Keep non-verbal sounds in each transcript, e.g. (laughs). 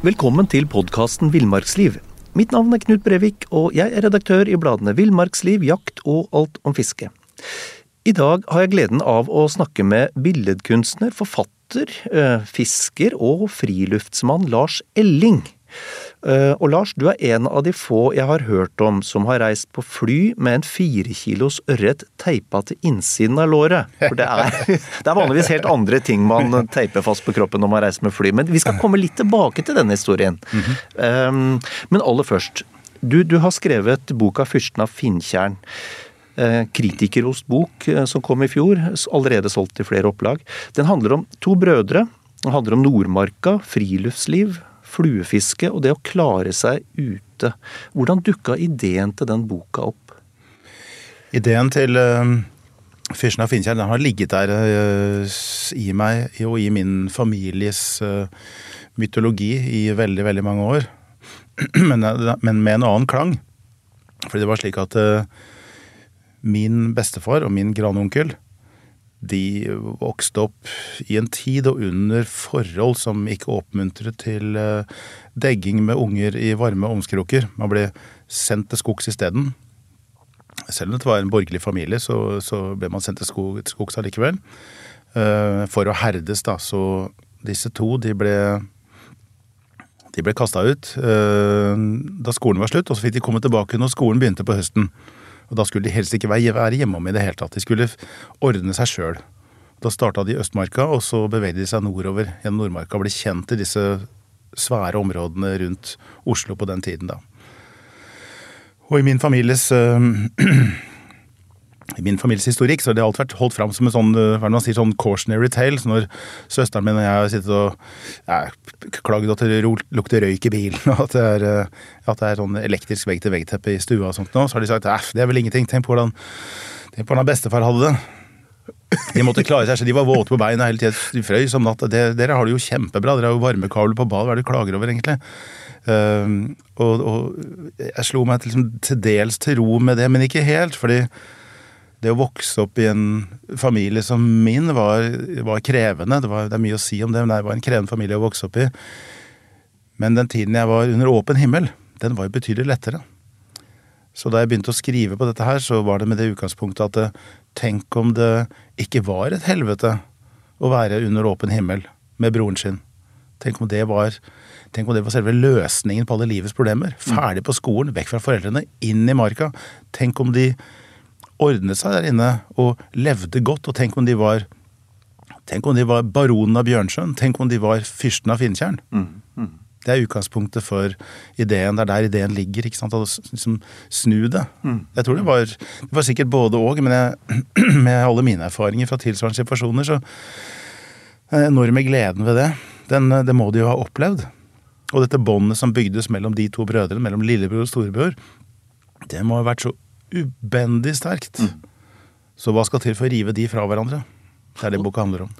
Velkommen til podkasten Villmarksliv. Mitt navn er Knut Brevik, og jeg er redaktør i bladene Villmarksliv, Jakt og Alt om fiske. I dag har jeg gleden av å snakke med billedkunstner, forfatter, eh, fisker og friluftsmann Lars Elling. Eh, og Lars, du er en av de få jeg har hørt om som har reist på fly med en fire kilos ørret teipa til innsiden av låret. For det er, (laughs) det er, vanligvis helt andre ting man teiper fast på kroppen når man reiser med fly. Men vi skal komme litt tilbake til denne historien. Mm -hmm. Men aller først. Du, du har skrevet boka 'Fyrsten av Finntjern'. kritikerrost Kritikerost bok eh, som kom i fjor, allerede solgt i flere opplag. Den handler om to brødre. Den handler om Nordmarka, friluftsliv, fluefiske og det å klare seg ute. Hvordan dukka ideen til den boka opp? Ideen til uh, Fyrsten av Finnkjær har ligget der uh, i meg og i min families uh, mytologi i veldig, veldig mange år. (clears throat) men, men, med en annen klang. Fordi det var slik at min bestefar og min granonkel de vokste opp i en tid og under forhold som ikke oppmuntret til eh, degging med unger i varme omskroker. Man ble sendt til skogs isteden. Selv om det var en borgerlig familie, så, så ble man sendt til skog, skogs allikevel. Uh, for å herdes, da. Så disse to, de ble de ble kasta ut uh, da skolen var slutt, og så fikk de komme tilbake når skolen begynte på høsten. Og da skulle de helst ikke være hjemom i det hele tatt. De skulle ordne seg sjøl. Da starta de i Østmarka, og så bevegde de seg nordover gjennom Nordmarka og ble kjent i disse svære områdene rundt Oslo på den tiden, da. Og i min families øh, (clears throat) i min families historikk så har det alt vært holdt fram som en sånn hva man sier, sånn cautionary tale. Så når søsteren min og jeg har sittet og ja, klagd at det lukter røyk i bilen, (laughs) og at det er, eh, at det er sånn elektrisk vegg-til-vegg-teppe i stua og sånt nå, så har de sagt at det er vel ingenting. Tenk på hvordan, tenk på hvordan bestefar hadde det. (laughs) De måtte klare seg, så de var våte på beina hele tiden. De frøys om natta. Dere har det jo kjempebra. Dere har jo varmekabler på bad. Hva er det du klager over, egentlig? Uh, og, og, jeg slo meg til, liksom, til dels til ro med det, men ikke helt. fordi det å vokse opp i en familie som min var, var krevende. Det, var, det, er mye å si om det, men det var en krevende familie å vokse opp i. Men den tiden jeg var under åpen himmel, den var jo betydelig lettere. Så da jeg begynte å skrive på dette her, så var det med det utgangspunktet at det, tenk om det ikke var et helvete å være under åpen himmel med broren sin. Tenk om det var om det var selve løsningen på alle livets problemer. Ferdig på skolen, vekk fra foreldrene, inn i marka. Tenk om de ordnet seg der inne og levde godt. Og tenk om de var om de var baronen av Bjørnsjøen. Tenk om de var fyrsten av Finntjern. Mm, mm. Det er utgangspunktet for ideen. Det er der ideen ligger. ikke sant? Å liksom snu det. Mm. Jeg tror det var, det var sikkert både og, men jeg, (clears throat) med alle mine erfaringer fra tilsvarende situasjoner, så den enorme gleden ved det, den, det må de jo ha opplevd. Og dette båndet som bygdes mellom de to brødrene, mellom lillebror og storebror, det må ha vært så ubendig sterkt. Mm. Så hva skal til for å rive de fra hverandre? Det er det boka handler om.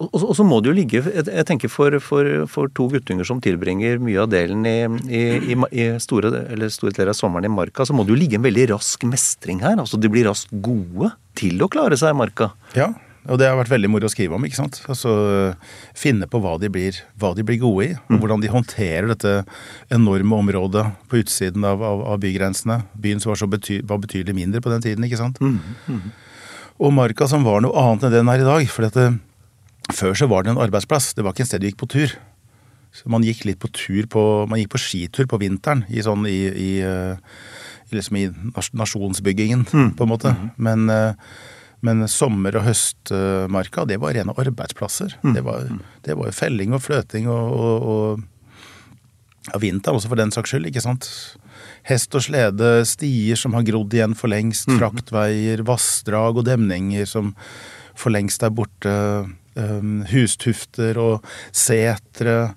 Og, så må det jo ligge Jeg tenker for, for, for, to guttunger som tilbringer mye av delen i, i, i, i store, store, deler av sommeren i marka, så må det jo ligge en veldig rask mestring her. Altså de blir raskt gode til å klare seg i marka. Ja, og det har vært veldig moro å skrive om. ikke sant? Altså Finne på hva de blir, hva de blir gode i. Og mm. hvordan de håndterer dette enorme området på utsiden av, av, av bygrensene. Byen som var, så bety, var, betydelig mindre på den tiden. ikke sant? Mm. Mm. Og marka som var noe annet enn den er i dag. For dette, før så var det en arbeidsplass. Det var ikke en sted du gikk på tur. Så man gikk litt på tur på, man gikk på skitur på vinteren i sånn i, i, i liksom i nasjonsbyggingen, mm. på en måte. Mm. Men uh, men sommer- og høstmarka, det var rene arbeidsplasser. Mm. Det, var, det var felling og fløting og, og, og ja, vinter også, for den saks skyld. ikke sant? Hest og slede, stier som har grodd igjen for lengst, mm. fraktveier, vassdrag og demninger som for lengst er borte, um, hustufter og setre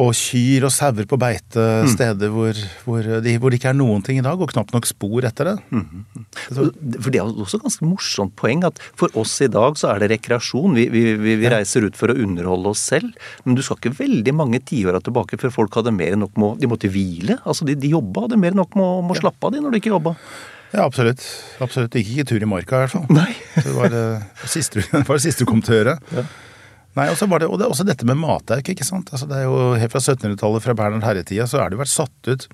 og kyr og sauer på beite mm. steder hvor, hvor, de, hvor, det ikke er noen ting i dag, og knapt nok spor etter det. Mm. For Det er også et ganske morsomt poeng at for oss i dag så er det rekreasjon. Vi, vi, vi, vi reiser ut for å underholde oss selv, men du skal ikke veldig mange tiåra tilbake før folk hadde mer enn nok med å De måtte hvile. Altså de, de jobba, hadde mer enn nok med å, slappe av de når de ikke jobba. Ja, absolutt. Absolutt. Det Gikk ikke tur i marka, i hvert fall. Nei. det var det, siste, (laughs) det var det siste du kom til å gjøre. Ja. Nei, og det, og det er også dette med matauk, ikke sant. Altså, det er jo Helt fra 1700-tallet, fra Bernhard Herre-tida, så er det jo vært satt ut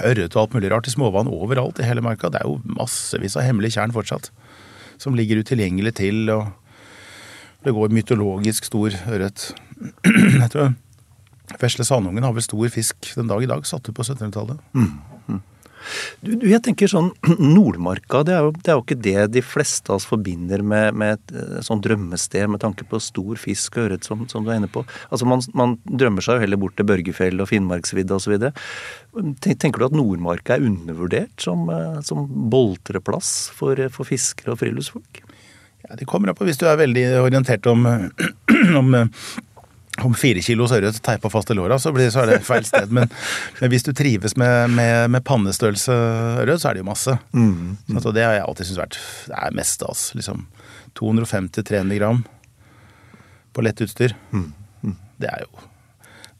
ørret og alt mulig rart i småvann overalt i hele marka. Det er jo massevis av hemmelige tjern fortsatt. Som ligger utilgjengelig til, og det går mytologisk stor ørret. (clears throat) Vesle Sandungen har vel stor fisk den dag i dag, satt ut på 1700-tallet. Du, du, jeg tenker sånn, (clears throat) Nordmarka det er, jo, det er, jo, ikke det de fleste av oss forbinder med, med et eh, sånn drømmested med tanke på stor fisk og ørret, som, som, du er inne på. Altså man, man, drømmer seg jo heller bort til Børgefjell og Finnmarksvidda osv. Tenker du at Nordmarka er undervurdert som, eh, som boltreplass for, for fiskere og friluftsfolk? Ja, Det kommer an på hvis du er veldig orientert om, (clears throat) om om fire kilos ørret teipa fast i låra, så, så, er det feil sted. Men, men hvis du trives med, med, med pannestørrelse ørret, så er det jo masse. Mm, mm. Så det har jeg alltid syntes vært det er mest stas. Liksom 250-300 gram på lett utstyr. Mm, mm. det er jo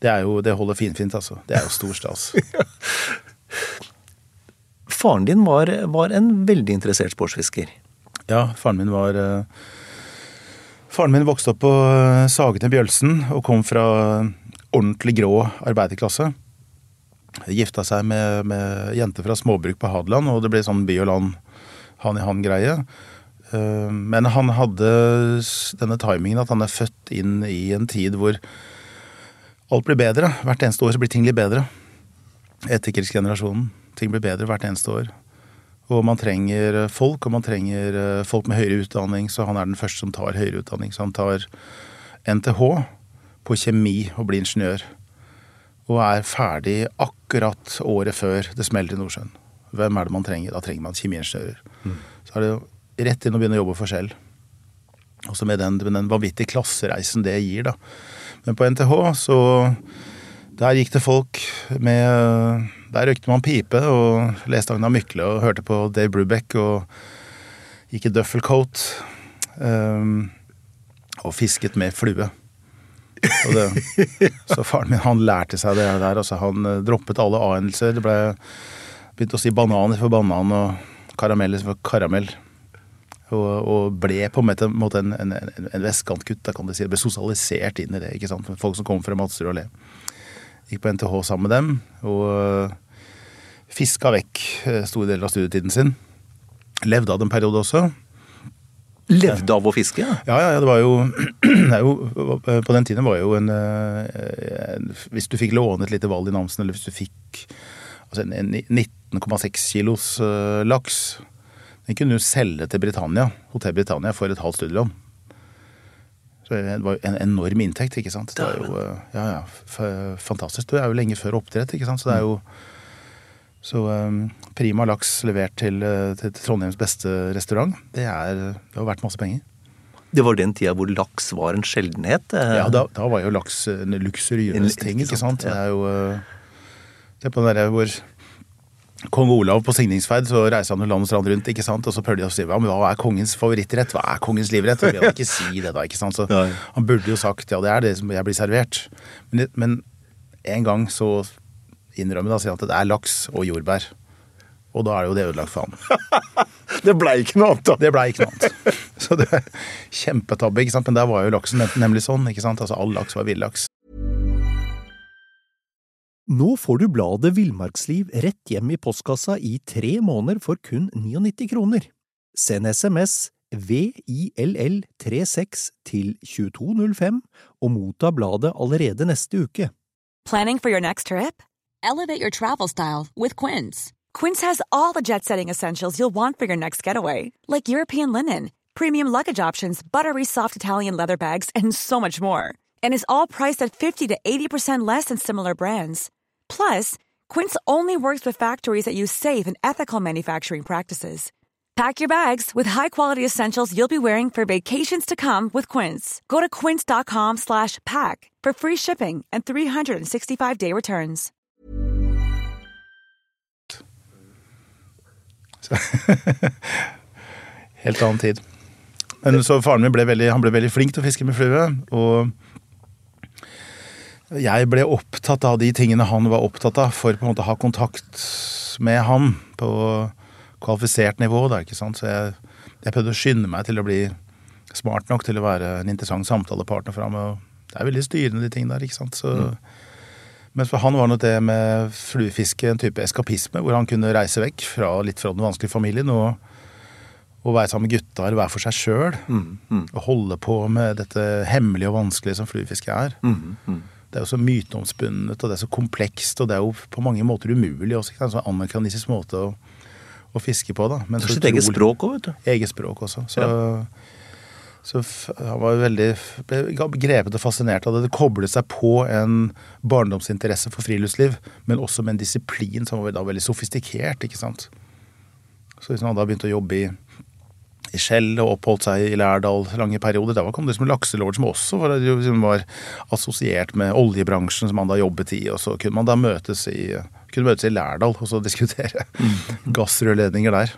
det, er jo, det holder finfint, altså. Det er jo stor stas. (laughs) Faren din var, var, en veldig interessert sportsfisker. Ja, faren min var uh, Faren min vokste opp på eh, Sagene Bjølsen og kom fra ordentlig grå arbeiderklasse. Gifta seg med, med jente fra småbruk på Hadeland, og det ble sånn by og land, han-i-han-greie. Eh, men han hadde denne timingen at han er født inn i en tid hvor alt blir bedre. Hvert eneste år så blir ting litt bedre. Etterkrigsgenerasjonen. Ting blir bedre hvert eneste år. Og man trenger folk, og man trenger eh, folk med høyere utdanning, så han er den første som tar høyere utdanning. Så han tar NTH på kjemi og blir ingeniør. Og er ferdig akkurat året før det smeller i Nordsjøen. Hvem er det man trenger? Da trenger man kjemiingeniører. Mm. Så er det jo rett inn og begynne å jobbe for selv. Også med den, med den vanvittige klassereisen det gir, da. Men på NTH så Der gikk det folk med der røykte man pipe og leste Agna Mykle og hørte på Dave Brubeck og gikk i duffelcoat. Um, og fisket med flue. Det, (laughs) så faren min han lærte seg det der. Altså han uh, droppet alle a-endelser. Det ble Begynte å si bananer for banan og karameller for karamell. Og, og, ble på en måte en, en, en, vestkantgutt. kan du si. Ble sosialisert inn i det. ikke sant? Folk som kom fra Madserud og Le. Gikk på NTH sammen med dem. Og uh, fiska vekk uh, store deler av studietiden sin. Levde av det en periode også. Levde av å fiske? Ja, ja, ja det var jo, (clears throat) det jo, På den tiden var jo en, Hvis du fikk låne et lite hval i Namsen, eller hvis du fikk altså en, en 19,6 kilos laks Den kunne du selge til Britannia, Hotell Britannia for et halvt studielån. Det var jo en enorm inntekt, ikke sant. Det er jo eh, ja, ja, fantastisk. Det er jo lenge før oppdrett, ikke sant. Så det er jo så um, prima laks levert til, eh, til, Trondheims beste restaurant, det, er, det har vært masse penger. Det var den tida hvor laks var en sjeldenhet? Ja, da, da var jo laks en luksuriøs ting, ikke sant. Det er jo Se på den derre hvor kong Olav på signingsferd, så reiser han jo land og strand rundt, ikke sant? og så prøvde de å si ja, men hva er kongens favorittrett, hva er kongens livrett? Og ikke si det da, ikke sant. Så han burde jo sagt ja, det er det som jeg blir servert. Men, men en gang så innrømmer han at det er laks og jordbær. Og da er jo det ødelagt for han. (laughs) det blei ikke noe annet, da. Det blei ikke noe annet. Så det er kjempetabbe, ikke sant. Men der var jo laksen nemlig sånn, ikke sant. Altså all laks var villaks. Nå får du bladet Villmarksliv rett hjem i postkassa i tre måneder for kun 99 kroner. Send SMS VILL36 til 2205 og motta bladet allerede neste uke. Planning for your next trip? Elevate your travel style with Quince. Quince has all the jet-setting essentials you'll want for your next getaway, like European linen, premium luggage options, buttery soft Italian leather bags, and so much more. And is all priced at 50 to 80% less than similar brands. Plus, Quince only works with factories that use safe and ethical manufacturing practices. Pack your bags with high-quality essentials you'll be wearing for vacations to come with Quince. Go to quince.com/pack for free shipping and 365-day returns. (laughs) Helt annen tid. Men så faren min ble veldig, han ble veldig flink til å fiske med flue, og jeg ble opptatt av de tingene han var opptatt av, for på en måte å ha kontakt med han på kvalifisert nivå. Da, ikke sant? Så jeg, jeg, prøvde å skynde meg til å bli smart nok til å være en interessant samtalepartner for ham. Og det er veldig styrende, de tingene der, ikke sant. Så, Mens for han var nok det med fluefiske en type eskapisme, hvor han kunne reise vekk fra litt fra den vanskelige familien og, å være sammen med gutta eller være for seg sjøl. Og holde på med dette hemmelige og vanskelige som fluefiske er. Det er jo så myteomspunnet, og det er så komplekst, og det er jo på mange måter umulig også. Ikke? sant? Sånn amerikanistisk måte å, å fiske på, da. Men Det er sitt eget språk òg, vet du. Eget språk også. Så, så f- han var veldig grepet og fascinert av det. Det koblet seg på en barndomsinteresse for friluftsliv, men også med en disiplin som var da veldig sofistikert, ikke sant. Så hvis han da begynte å jobbe i i Skjell og oppholdt seg i Lærdal lange perioder. Da kom det som en lakselord som også var, som var assosiert med oljebransjen som han da jobbet i. Og så kunne man da møtes i, møtes i Lærdal og så (laughs) diskutere gassrørledninger der.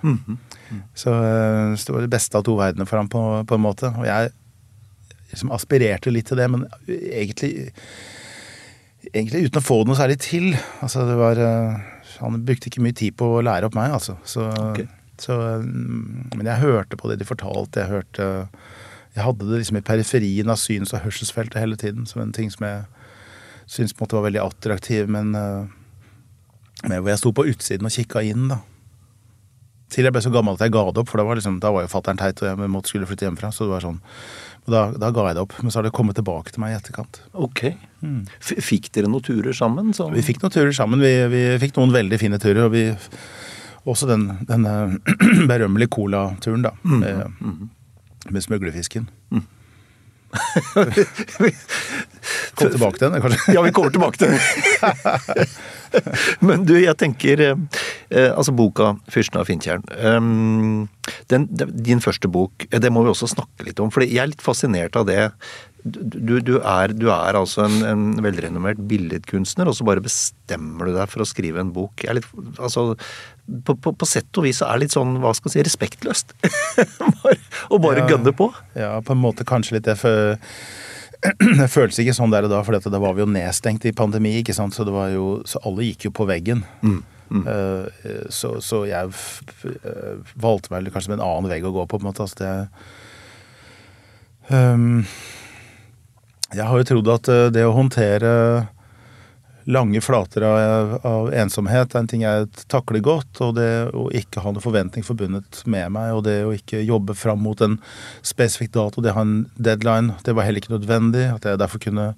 Så, eh, så det var det beste av to verdener for ham på, på en måte. Og jeg liksom aspirerte litt til det, men egentlig Egentlig uten å få det noe særlig til. Altså det var eh, Han brukte ikke mye tid på å lære opp meg, altså. Så, Ok. Så mm, Men jeg hørte på det de fortalte. Jeg hørte Jeg hadde det liksom i periferien av syns- og hørselsfeltet hele tiden som en ting som jeg syntes på en måte var veldig attraktiv, men, eh, men hvor jeg sto på utsiden og kikka inn, da. Til jeg ble så gammel at jeg ga det opp, for da var, liksom, da var jo fatter'n teit og jeg måtte skulle flytte hjemmefra. Så det var sånn. Da, da ga jeg det opp. Men så har det kommet tilbake til meg i etterkant. Ok. F- Fikk dere noen turer sammen? Så? Vi fikk noen turer sammen. Vi, vi fikk noen veldig fine turer. Og vi, også den, denne eh, (clears throat) berømmelige colaturen, da. Med, med smuglerfisken. (laughs) (laughs) Kom tilbake til den, kanskje. Ja, vi kommer tilbake til den. (laughs) Men du, jeg tenker eh, eh, Altså boka 'Fyrsten av Fintjern'. Den, din første bok, eh, det må vi også snakke litt om. For jeg er litt fascinert av det. Du, du, er, du er altså en, en velrenommert billedkunstner, og så bare bestemmer du deg for å skrive en bok. Litt, altså, på, på, på sett og vis så er det litt sånn, hva skal jeg si, respektløst. (laughs) Bare- Å bare Ja. gønne på. Ja, på en måte kanskje litt det. For det føltes ikke sånn der og da, for da var vi jo nedstengt i pandemi, ikke sant. Så, det var jo, så alle gikk jo på veggen. Eh, så, så jeg valgte meg kanskje med en annen vegg å gå på, på en måte. Altså det Ehm, Jeg har jo trodd at eh, det å håndtere lange flater av, av ensomhet er en ting jeg takler godt, og det å ikke ha noen forventning forbundet med meg, og det å ikke jobbe fram mot en spesifikk dato, det å ha en deadline, det var heller ikke nødvendig. At jeg derfor kunne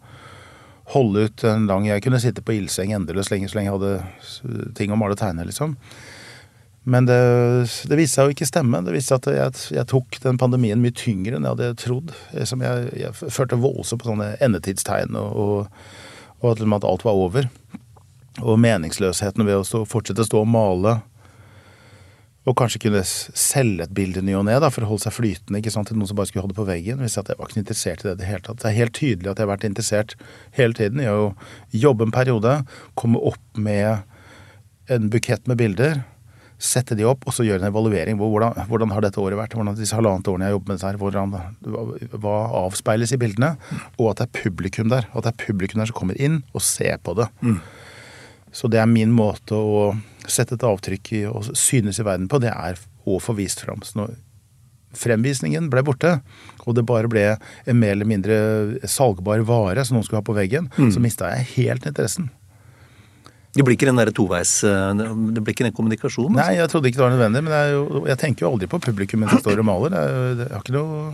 holde ut en lang Jeg kunne sitte på ildseng endeløst lenge så lenge jeg hadde ting å male og tegne, liksom. Men det, det viste seg å ikke stemme. Det viste seg at jeg, jeg tok den pandemien mye tyngre enn jeg hadde trodd. Som jeg, jeg følte voldsomt på sånne endetidstegn, og, og, og liksom at alt var over. Og meningsløsheten ved å stå, fortsette å stå og male. Og kanskje kunne selge et bilde ny og ne for å holde seg flytende ikke sant, til noen som bare skulle ha det på veggen. Hvis jeg var ikke interessert i det det hele tatt. Det er helt tydelig at jeg har vært interessert hele tiden i å jobbe en periode, komme opp med en bukett med bilder, sette de opp, og så gjøre en evaluering. Hvordan, hvordan har dette året vært? Hvordan disse halvannet årene jeg har jobbet med dette her, hvordan, hva, avspeiles i bildene? Og at det er publikum der. At det er publikum der som kommer inn og ser på det. Så det er min måte å sette et avtrykk i og synes i verden på, det er å få vist fram. Så når fremvisningen ble borte, og det bare ble en mer eller mindre salgbar vare som noen skulle ha på veggen, så mista jeg helt interessen. Det blir ikke den der toveis eh, Det blir ikke den kommunikasjonen? altså. Nei, jeg trodde ikke det var nødvendig, men det jo, jeg tenker jo aldri på publikum mens jeg står og maler. Det er, det, jeg har ikke noe,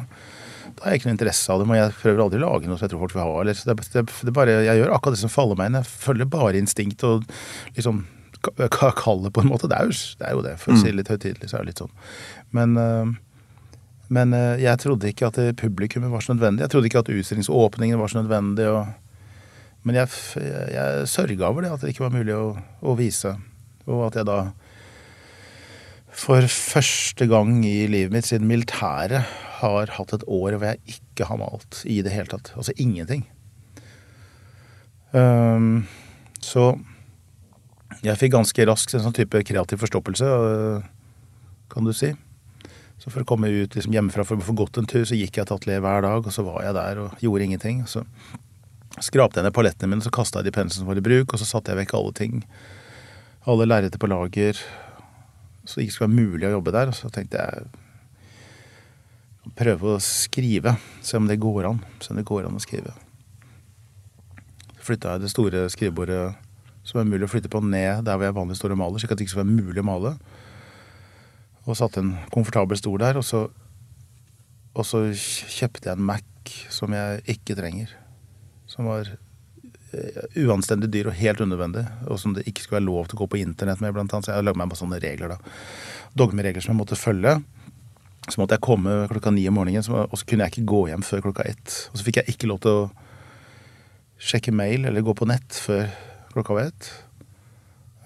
da har jeg ikke noe interesse av dem, og jeg prøver aldri å lage noe som jeg tror folk vil ha. Eller, det, det, det bare, jeg gjør akkurat det som faller meg inn. Jeg følger bare instinkt og liksom kallet, ka- kall på en måte. Det er jo det, er jo det for å si det litt høytidelig, så er det litt sånn. Men, øh, men øh, jeg trodde ikke at det publikummet var så nødvendig. Jeg trodde ikke at utstillingsåpningen var så nødvendig. og men jeg, jeg, sørga over det, at det ikke var mulig å, å vise. Og at jeg da for første gang i livet mitt siden militæret har hatt et år hvor jeg ikke har malt i det hele tatt. Altså ingenting. Um, så jeg fikk ganske raskt en sånn type kreativ forstoppelse, øh, kan du si. Så for å komme ut liksom hjemmefra for å få gått en tur, så gikk jeg til atelieret hver dag, og så var jeg der og gjorde ingenting. Så skrapte jeg ned palettene mine, så kasta jeg de penslene som var i bruk, og så satte jeg vekk alle ting. Alle lerreter på lager. Så det ikke skulle være mulig å jobbe der. Og så tenkte jeg prøve å skrive. Se om det går an. Se om det går an å skrive. Så flytta jeg det store skrivebordet som er mulig å flytte på, ned der hvor jeg vanligvis står og maler, slik at det ikke skal være mulig å male. Og satte en komfortabel stol der, og så, og så kjøpte jeg en Mac som jeg ikke trenger. Som var eh, uanstendig dyr og helt unødvendig, og som det ikke skulle være lov til å gå på internett med, blant annet. Så jeg lagde meg bare sånne regler, da. Dogmeregler som jeg måtte følge. Så måtte jeg komme klokka ni om morgenen, og så kunne jeg ikke gå hjem før klokka ett. Og så fikk jeg ikke lov til å sjekke mail eller gå på nett før klokka var ett.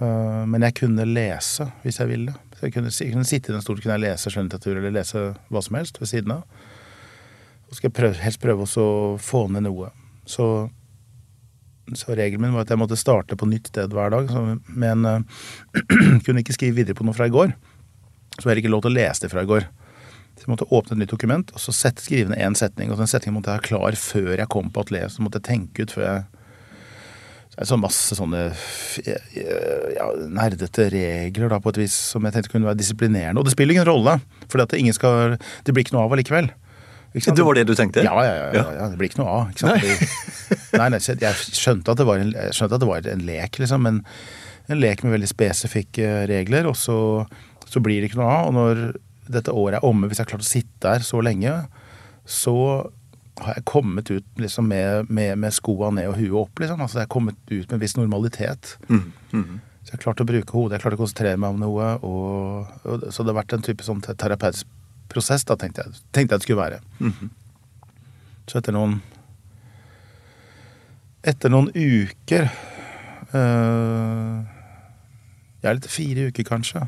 Uh, men jeg kunne lese hvis jeg ville. Så jeg kunne, jeg kunne sitte i den stolen kunne jeg lese skjønnlitteratur eller lese hva som helst ved siden av. Og så skal jeg prøve, helst prøve å få ned noe. Så, så, regelen min var at jeg måtte starte på nytt sted hver dag. Så, men uh, (clears throat) kunne ikke skrive videre på noe fra i går. Så jeg ikke lov til å lese det fra i går. Så jeg måtte åpne et nytt dokument og så sette, skrive ned én setning. Og den setningen måtte jeg ha klar før jeg kom på atelieret. Så måtte jeg tenke ut før jeg så er så masse sånne ja, nerdete regler da, på et vis som jeg tenkte kunne være disiplinerende. Og det spiller ingen rolle, for det blir ikke noe av allikevel. Det var det du tenkte? Ja, ja, ja, ja, det blir ikke noe av. Ikke nei. nei, nei, jeg skjønte at det var en, at det var en lek, liksom, men en lek med veldig spesifikke regler, og så, så blir det ikke noe av. Og når dette året er omme, hvis jeg har klart å sitte der så lenge, så har jeg kommet ut liksom med, med, med skoa ned og huet opp. liksom. Altså Jeg har kommet ut med en viss normalitet. Mm. Mm. Så jeg har klart å bruke hodet, jeg har klart å konsentrere meg om noe. Og, og, så det har vært en type sånn terapeutisk prosess, da, tenkte jeg, tenkte jeg det skulle være. Mm. Så etter noen Etter noen uker øh, er litt fire uker, kanskje.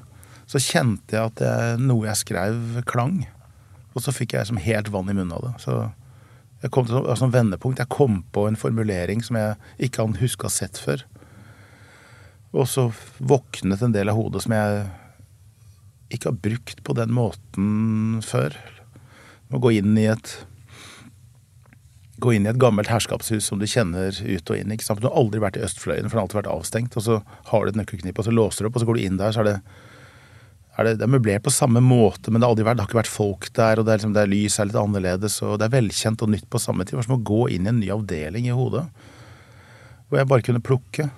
Så kjente jeg at det, noe jeg skrev, klang. Og så fikk jeg som helt vann i munnen av det. Så jeg kom til altså, vendepunkt. Jeg kom på en formulering som jeg ikke hadde huska sett før. Og så våknet en del av hodet som jeg ikke har brukt på den måten før. Å gå inn i et gå inn i et gammelt herskapshus som du kjenner ut og inn. ikke sant? Du har aldri vært i Østfløyen, for den har alltid vært avstengt. Og så har du et nøkkelknippe, og så låser du opp, og så går du inn der, så er det er det, det, er møblert på samme måte, men det har, aldri vært, det har ikke vært folk der, og det er, liksom, det er lys er litt annerledes, og det er velkjent og nytt på samme tid. Det var som å gå inn i en ny avdeling i hodet, hvor jeg bare kunne plukke.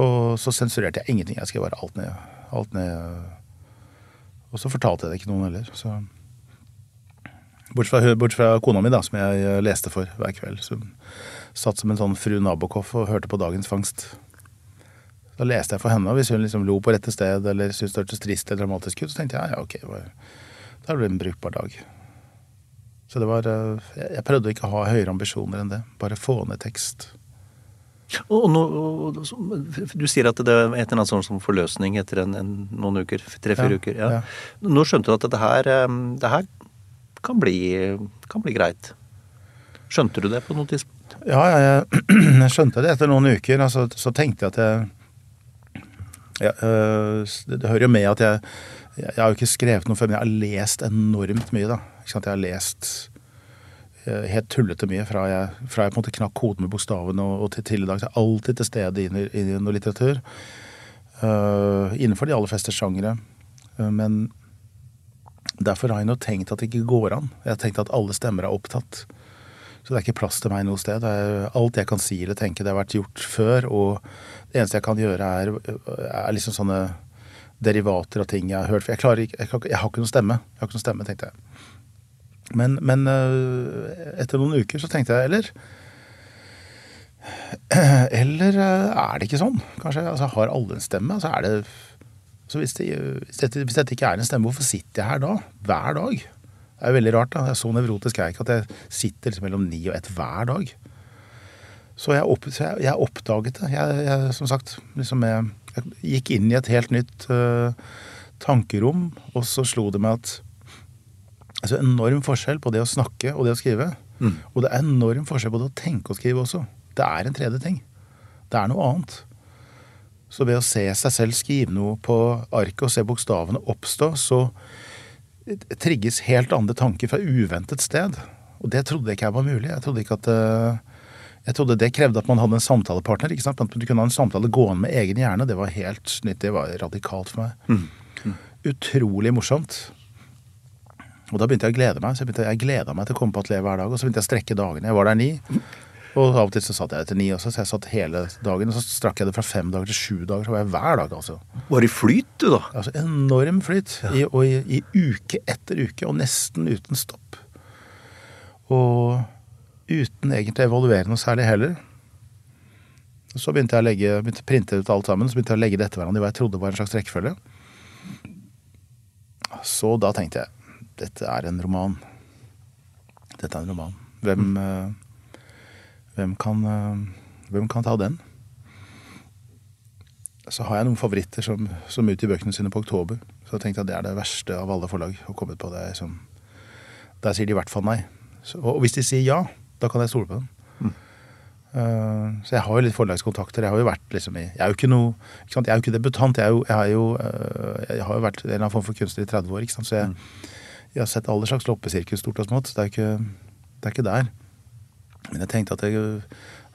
Og så sensurerte jeg ingenting. Jeg skrev bare alt ned. Alt ned. Og så fortalte jeg det ikke noen heller. Så. Bortsett fra, bort fra kona mi, da, som jeg leste for hver kveld. Som satt som en sånn fru Nabokov og hørte på Dagens fangst. Da leste jeg for henne, og hvis hun liksom lo på rette sted eller syntes det hørtes trist eller dramatisk ut, så tenkte jeg ja, ok, da blir det en brukbar dag. Så det var eh, Jeg prøvde ikke å ha høyere ambisjoner enn det. Bare få ned tekst. Og, nå, du sier at det er et eller annet sånn som forløsning etter en, en, noen uker. Tre-fire ja, uker. Ja. Ja. Nå skjønte du at dette her, det her kan bli, kan bli greit. Skjønte du det på noe tidspunkt? Ja, jeg, (clears throat) jeg skjønte det etter noen uker. Altså, så tenkte jeg at jeg ja, øh, det, hører jo med at jeg, jeg har jo ikke skrevet noe før, men jeg har lest enormt mye. da. Jeg har lest helt tullete mye fra jeg, fra jeg på en måte knakk koden med bokstavene og, og til, til, i dag. Jeg er alltid til stede i, i noe litteratur. Uh, innenfor de aller fleste sjangere. Uh, men derfor har jeg nå tenkt at det ikke går an. Jeg har tenkt at alle stemmer er opptatt. Så det er ikke plass til meg noe sted. alt jeg kan si eller tenke, det har vært gjort før. Og det eneste jeg kan gjøre, er, er liksom sånne derivater av ting jeg har hørt. For jeg, ikke, jeg, jeg, har ikke noen stemme. Jeg har ikke noen stemme, tenkte jeg. Men, men øh, etter noen uker så tenkte jeg eller (clears throat) Eller øh, er det ikke sånn? Kanskje altså, har alle en stemme? Altså, er det, altså, hvis, det, hvis, dette, hvis dette ikke er en stemme, hvorfor sitter jeg her da? Hver dag? Det er veldig rart. da. Jeg er så nevrotisk er ikke at jeg sitter liksom mellom ni og ett hver dag. Så jeg, opp, så jeg, jeg oppdaget det. Jeg, jeg, som sagt, liksom jeg, gikk inn i et helt nytt uh, tankerom, og så slo det meg at altså enorm forskjell på det å snakke og det å skrive. Mm. Og det er enorm forskjell på det å tenke og skrive også. Det er en tredje ting. Det er noe annet. Så ved å se seg selv skrive noe på arket og se bokstavene oppstå, så trigges helt andre tanker fra uventet sted. Og det trodde jeg ikke var mulig. Jeg trodde ikke at eh, jeg trodde det krevde at man hadde en samtalepartner. ikke sant? At du kunne ha en samtale gående med egen hjerne. Det var helt nytt. Det var radikalt for meg. Mm. Mm. Utrolig morsomt. Og da begynte jeg å glede meg. Så jeg, begynte, jeg gleda meg til å komme på atelier hver dag. Og så begynte jeg å strekke dagene. Jeg var der ni. Og av og til så satt jeg etter ni også, så jeg satt hele dagen. Og så strakk jeg det fra fem dager til sju dager. Så var jeg hver dag, altså. Var i flyt, du, da? Altså Enorm flyt. I, og i, i uke etter uke, og nesten uten stopp. Og uten egentlig å evaluere noe særlig heller. Så begynte jeg å legge, begynte å printe ut alt sammen, så begynte jeg å legge det etter hverandre i hva jeg trodde var en slags rekkefølge. Så da tenkte jeg dette er en roman. Dette er en roman. Hvem, eh, hvem, kan, eh, hvem kan ta den? Så har jeg noen favoritter som, som utgir bøkene sine på oktober. Så jeg tenkte at det er det verste av alle forlag å komme på. Det som, der sier de i hvert fall nei. Så, og hvis de sier ja, da kan jeg stole på dem. Uh, så jeg har jo litt forlagskontakter. Jeg har jo vært liksom i Jeg er jo ikke noe ikke sant? Jeg er jo ikke debutant. Jeg, er jo, jeg, er jo, uh, jeg har jo vært en eller annen form for kunstner i 30 år. Ikke sant? Så jeg, jeg har sett alle slags loppesirkus, stort og smått. Det er, ikke, det er ikke der. Men jeg tenkte at jeg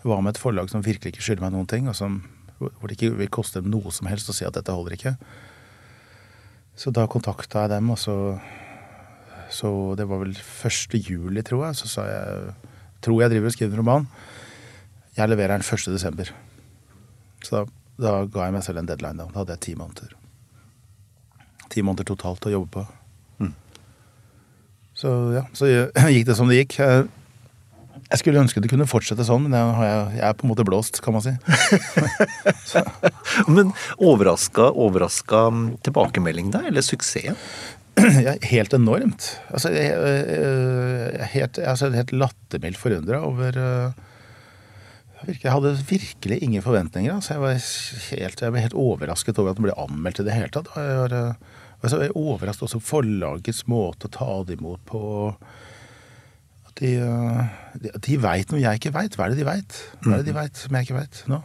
var med et forlag som virkelig ikke skylder meg noen ting, og som, hvor det ikke vil koste dem noe som helst å si at dette holder ikke. Så da kontakta jeg dem, og så Så det var vel 1. juli, tror jeg. Så sa jeg Tror jeg driver og skriver en roman. Jeg leverer den 1. desember. Så da, da ga jeg meg selv en deadline. Da, da hadde jeg ti måneder. Ti måneder totalt å jobbe på. Så ja, så (clears throat) gikk det som det gikk. Jeg skulle ønske det kunne fortsette sånn, men jeg, er på en måte blåst, kan man si. (laughs) men overraska, overraska tilbakemelding da, eller suksessen? (clears throat) Ja, helt enormt. Altså, jeg, er helt, altså, helt lattermildt forundra over uh, jeg hadde virkelig ingen forventninger. Altså. Jeg, var helt, jeg ble helt overrasket over at den ble anmeldt i det hele tatt. Jeg var, altså, jeg overrasket også forlagets måte å ta det imot på. At de, de, de veit noe jeg ikke veit. Hva er det de veit? Hva er det de veit som jeg ikke veit nå?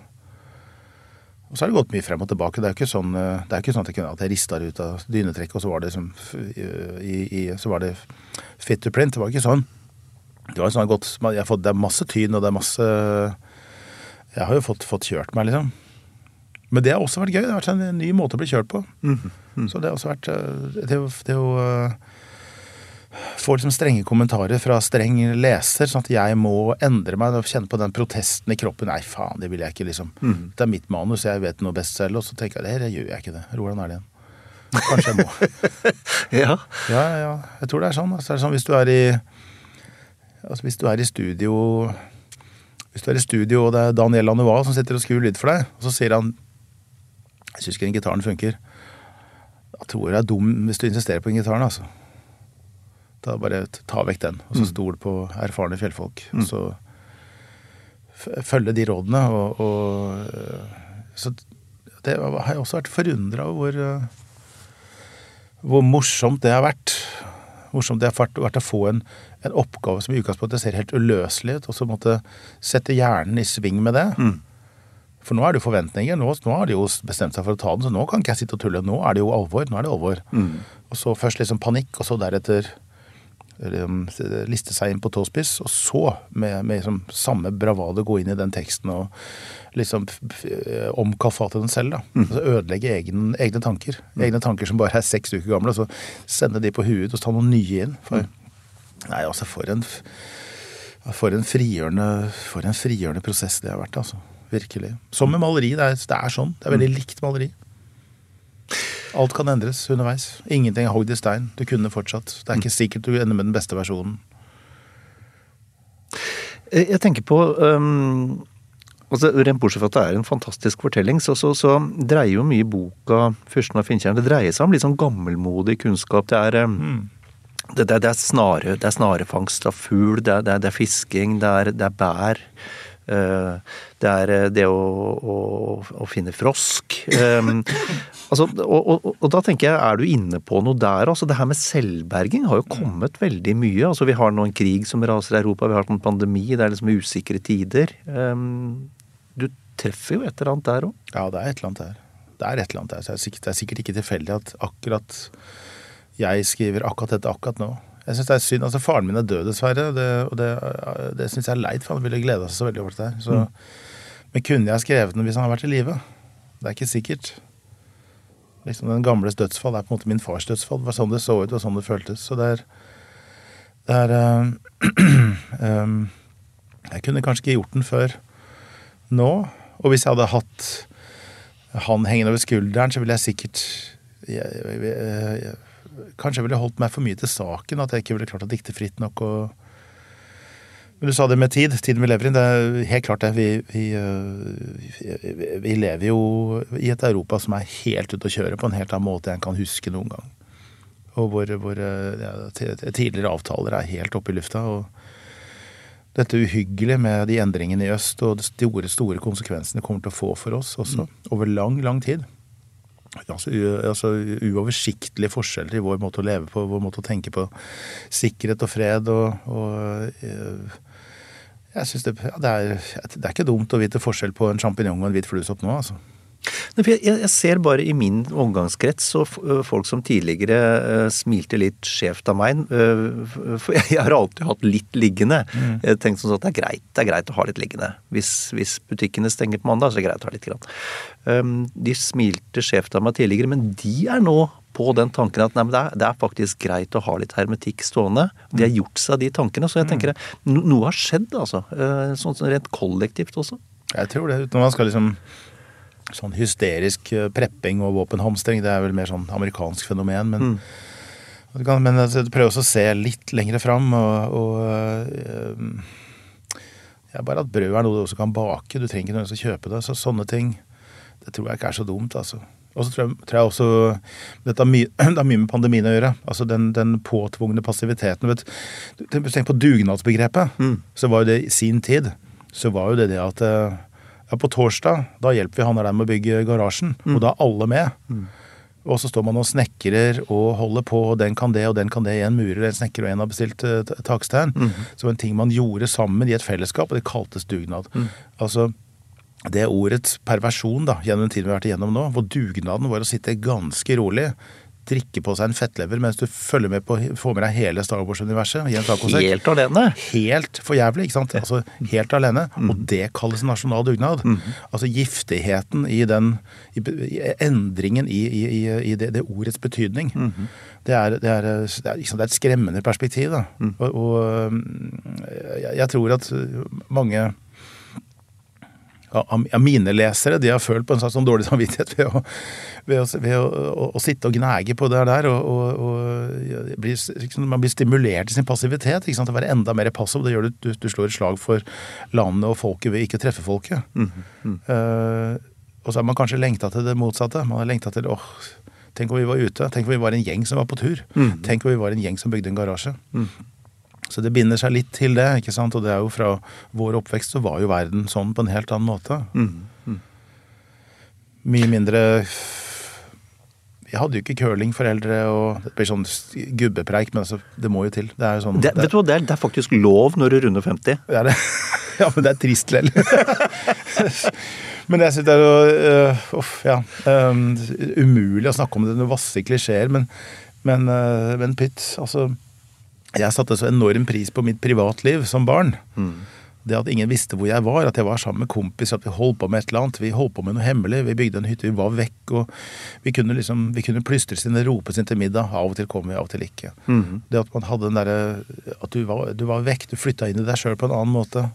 Og så har det gått mye frem og tilbake. Det er jo ikke sånn, det er ikke sånn at, jeg, at jeg rista det ut av dynetrekket, og så var det, som, i, i, så var det fit to print. Det var ikke sånn. Det, var sånn godt, fått, det er masse tyn, og det er masse Jeg har jo fått, fått kjørt meg, liksom. Men det har også vært gøy. Det har vært en ny måte å bli kjørt på. Mm Mm. Så det har også vært Det, det å få liksom strenge kommentarer fra streng leser, sånn at jeg må endre meg og kjenne på den protesten i kroppen. Nei, faen, det vil jeg ikke, liksom. Mm. Det er mitt manus, jeg vet noe best selv. Og så tenker jeg det gjør jeg ikke det. Roland er det igjen? Kanskje jeg må. (laughs) ja. ja. Ja, Jeg tror det er sånn. Altså, det er sånn hvis du er i Altså hvis du er i studio Hvis du er i studio, og det er Daniel Lanois som sitter og skrur lyd for deg, og så sier han jeg syns ikke den gitaren funker. Da tror jeg er dum hvis du insisterer på den gitaren, altså. Da bare ta vekk den, og så Mm. stol på erfarne fjellfolk. Og så følge de rådene, og, og Så det har jeg også vært forundra over hvor, hvor morsomt det har vært. Morsomt det har vært å få en, en oppgave som i utgangspunktet ser helt uløselig ut, og så måtte sette hjernen i sving med det. Mm. For nå er det jo forventninger. Nå, nå har de jo bestemt seg for å ta den, så nå kan ikke jeg sitte og tulle. Nå er det jo alvor. Nå er det alvor. Mm. Og så først liksom panikk, og så deretter um, liste seg inn på tåspiss, og så med, med liksom samme bravade gå inn i den teksten og liksom omkalfate den selv. da. Altså ødelegge egen, egne tanker. Egne tanker som bare er seks uker gamle, og så sende de på huet og ta noen nye inn. For, Nei, altså, for en, for en frigjørende For en frigjørende prosess det har vært, altså. Virkelig. Som med maleri. Det er, det er sånn. Det er veldig likt maleri. Alt kan endres underveis. Ingenting er hogd i stein. Du kunne fortsatt. Det er ikke sikkert du ender med den beste versjonen. Jeg tenker på um, altså Rent bortsett fra at det er en fantastisk fortelling, så, så, så dreier jo mye boka 'Fyrsten av Finntjern' Det dreier seg om litt sånn gammelmodig kunnskap. Det er, um, det, det, det, er snare, det er snarefangst av fugl, det er, det er, fisking, det er, det er bær. Uh, det er det å, å, å finne frosk. Um, (laughs) altså, og, og, og, da tenker jeg, er du inne på noe der? altså Det her med selvberging har jo kommet veldig mye. altså Vi har nå en krig som raser i Europa, vi har en pandemi, det er liksom usikre tider. Um, du treffer jo et eller annet der òg? Ja, det er et eller annet der. Det er et eller annet der. Så det er sikkert, det er sikkert ikke tilfeldig at akkurat jeg skriver akkurat dette akkurat nå. Jeg synes det er synd. altså Faren min er død, dessverre. Det, og det, det syns jeg er leit, for han ville gleda seg så veldig over det her, Så, mm. Men kunne jeg skrevet den hvis han hadde vært i live? Det er ikke sikkert. Liksom Den gamles dødsfall er på en måte min fars dødsfall. Det var sånn det så ut, og sånn det føltes. Så det er, Det er um, (clears throat) Jeg kunne kanskje ikke gjort den før nå. Og hvis jeg hadde hatt han hengende over skulderen, så ville jeg sikkert jeg, jeg, jeg, Kanskje jeg ville holdt meg for mye til saken, at jeg ikke ville klart å dikte fritt nok. og men du sa det med tid. Tiden vi lever i. Det er helt klart det. Vi, vi, vi, lever jo i et Europa som er helt ute å kjøre på en helt annen måte enn jeg kan huske noen gang. Og hvor, hvor ja, tidligere avtaler er helt oppe i lufta. og dette uhyggelige med de endringene i øst og de store, store konsekvensene kommer til å få for oss også, over lang, lang tid. Altså, altså uoversiktlige forskjeller i vår måte å leve på, vår måte å tenke på sikkerhet og fred og, og jeg synes det, ja, det, er, det, er, ikke dumt å vite forskjell på en sjampinjong og en hvit fluesopp nå, altså. Jeg, jeg, ser bare i min omgangskrets og folk som tidligere uh, smilte litt skjevt av meg. Uh, for jeg, jeg, har alltid hatt litt liggende. Mm. Jeg tenkte sånn at det er greit det er greit å ha litt liggende. Hvis, hvis butikkene stenger på mandag, så er det greit å ha litt. Grann. Um, de smilte skjevt av meg tidligere, men de er nå på den tanken at nei, det, er, det, er, faktisk greit å ha litt hermetikk stående. De har gjort seg de tankene. Så jeg mm. tenker no, noe har skjedd, altså. Eh, sånn rent kollektivt også. Jeg tror det. Uten man skal liksom Sånn hysterisk eh, prepping og våpenhamstring, det er vel mer sånn amerikansk fenomen. Men, mm. men altså, prøv også å se litt lengre fram. og, og øh, ja, Bare at brød er noe du også kan bake. Du trenger ikke nødvendigvis å kjøpe det. Så sånne ting det tror jeg ikke er så dumt, altså. Og så tror, tror jeg, også Dette har mye, (clears throat) det mye med pandemien å gjøre. Altså den, den påtvungne passiviteten. Vet, tenk på dugnadsbegrepet. Mm. Så var jo det i sin tid så var jo det det at eh, ja, på torsdag da hjelper vi han der med å bygge garasjen. Mm. Og da er alle med. Mm. Og så står man og snekrer og holder på, og den kan det, og den kan det. En murer, en snekker, og en har bestilt uh, takstein. Mm. Så en ting man gjorde sammen i et fellesskap, og det kaltes dugnad. Mm. Altså, det ordets perversjon da, gjennom den tiden vi har vært igjennom nå, hvor dugnaden var å sitte ganske rolig, drikke på seg en fettlever mens du følger med på, får med deg hele Star Wars-universet i en tacosekk. Helt alene? Helt for jævlig, ikke sant. Altså helt alene. Mm. Og det kalles nasjonal dugnad. Mm. Altså giftigheten i den i, i endringen i, i, i det, det, ordets betydning. Mm. Det, er, det, er, det, er, liksom, det, er, et skremmende perspektiv, da. Mm. Og, og jeg, jeg tror at mange ja, mine lesere de har følt på en slags sånn dårlig samvittighet ved, å, ved, å, ved å, å, sitte og gnage på det der. Og, og, blir, liksom, man blir stimulert i sin passivitet ikke sant, å være enda mer passiv. Det gjør du, du, du slår et slag for landet og folket ved ikke å treffe folket. Mm, mm. Uh, og så har man kanskje lengta til det motsatte. Man har lengta til åh, tenk om vi var ute. Tenk om vi var en gjeng som var på tur. Mm. Tenk om vi var en gjeng som bygde en garasje. Så det binder seg litt til det. ikke sant? Og det er jo fra vår oppvekst så var jo verden sånn på en helt annen måte. Mm. Mm. Mye mindre Jeg hadde jo ikke curlingforeldre, og det blir sånn gubbepreik, men altså, det må jo til. Det er jo sånn det, det, vet du hva, det er, det er, faktisk lov når du runder 50. Det er det. (laughs) Ja, men det er trist lell. (laughs) men jeg syns det er jo uh, Uff, ja. Um, umulig å snakke om det, når vasse klisjeer, men, men, uh, men pytt, altså jeg satte så enorm pris på mitt privatliv som barn. Mm. Det at ingen visste hvor jeg var, at jeg var sammen med kompiser, at vi holdt på med et eller annet. Vi holdt på med noe hemmelig. Vi bygde en hytte, vi var vekk. og Vi kunne liksom, vi kunne plystres inn ropes inn til middag. Av og til kom vi, av og til ikke. Mm. Det at man hadde den derre At du var, du var, vekk. Du flytta inn i deg sjøl på en annen måte.